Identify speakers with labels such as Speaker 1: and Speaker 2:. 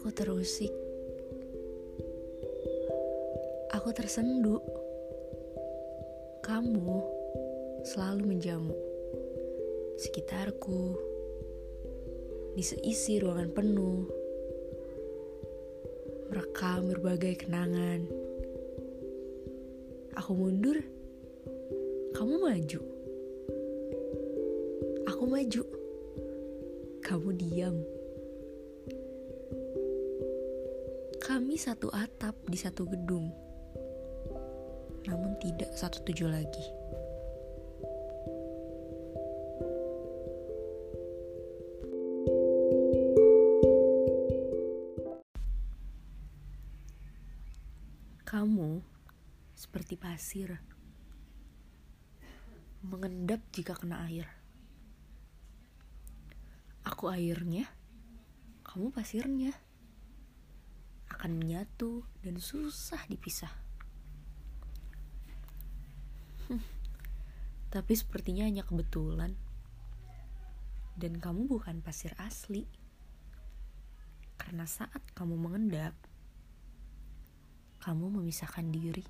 Speaker 1: musik. Aku tersendu. Kamu selalu menjamu sekitarku, di seisi ruangan penuh, merekam berbagai kenangan. Aku mundur, kamu maju. Aku maju, kamu diam. Kami satu atap di satu gedung, namun tidak satu tujuh lagi. Kamu seperti pasir, mengendap jika kena air. Aku airnya, kamu pasirnya. Akan menyatu dan susah dipisah. Hmm, tapi sepertinya hanya kebetulan. Dan kamu bukan pasir asli. Karena saat kamu mengendap, kamu memisahkan diri.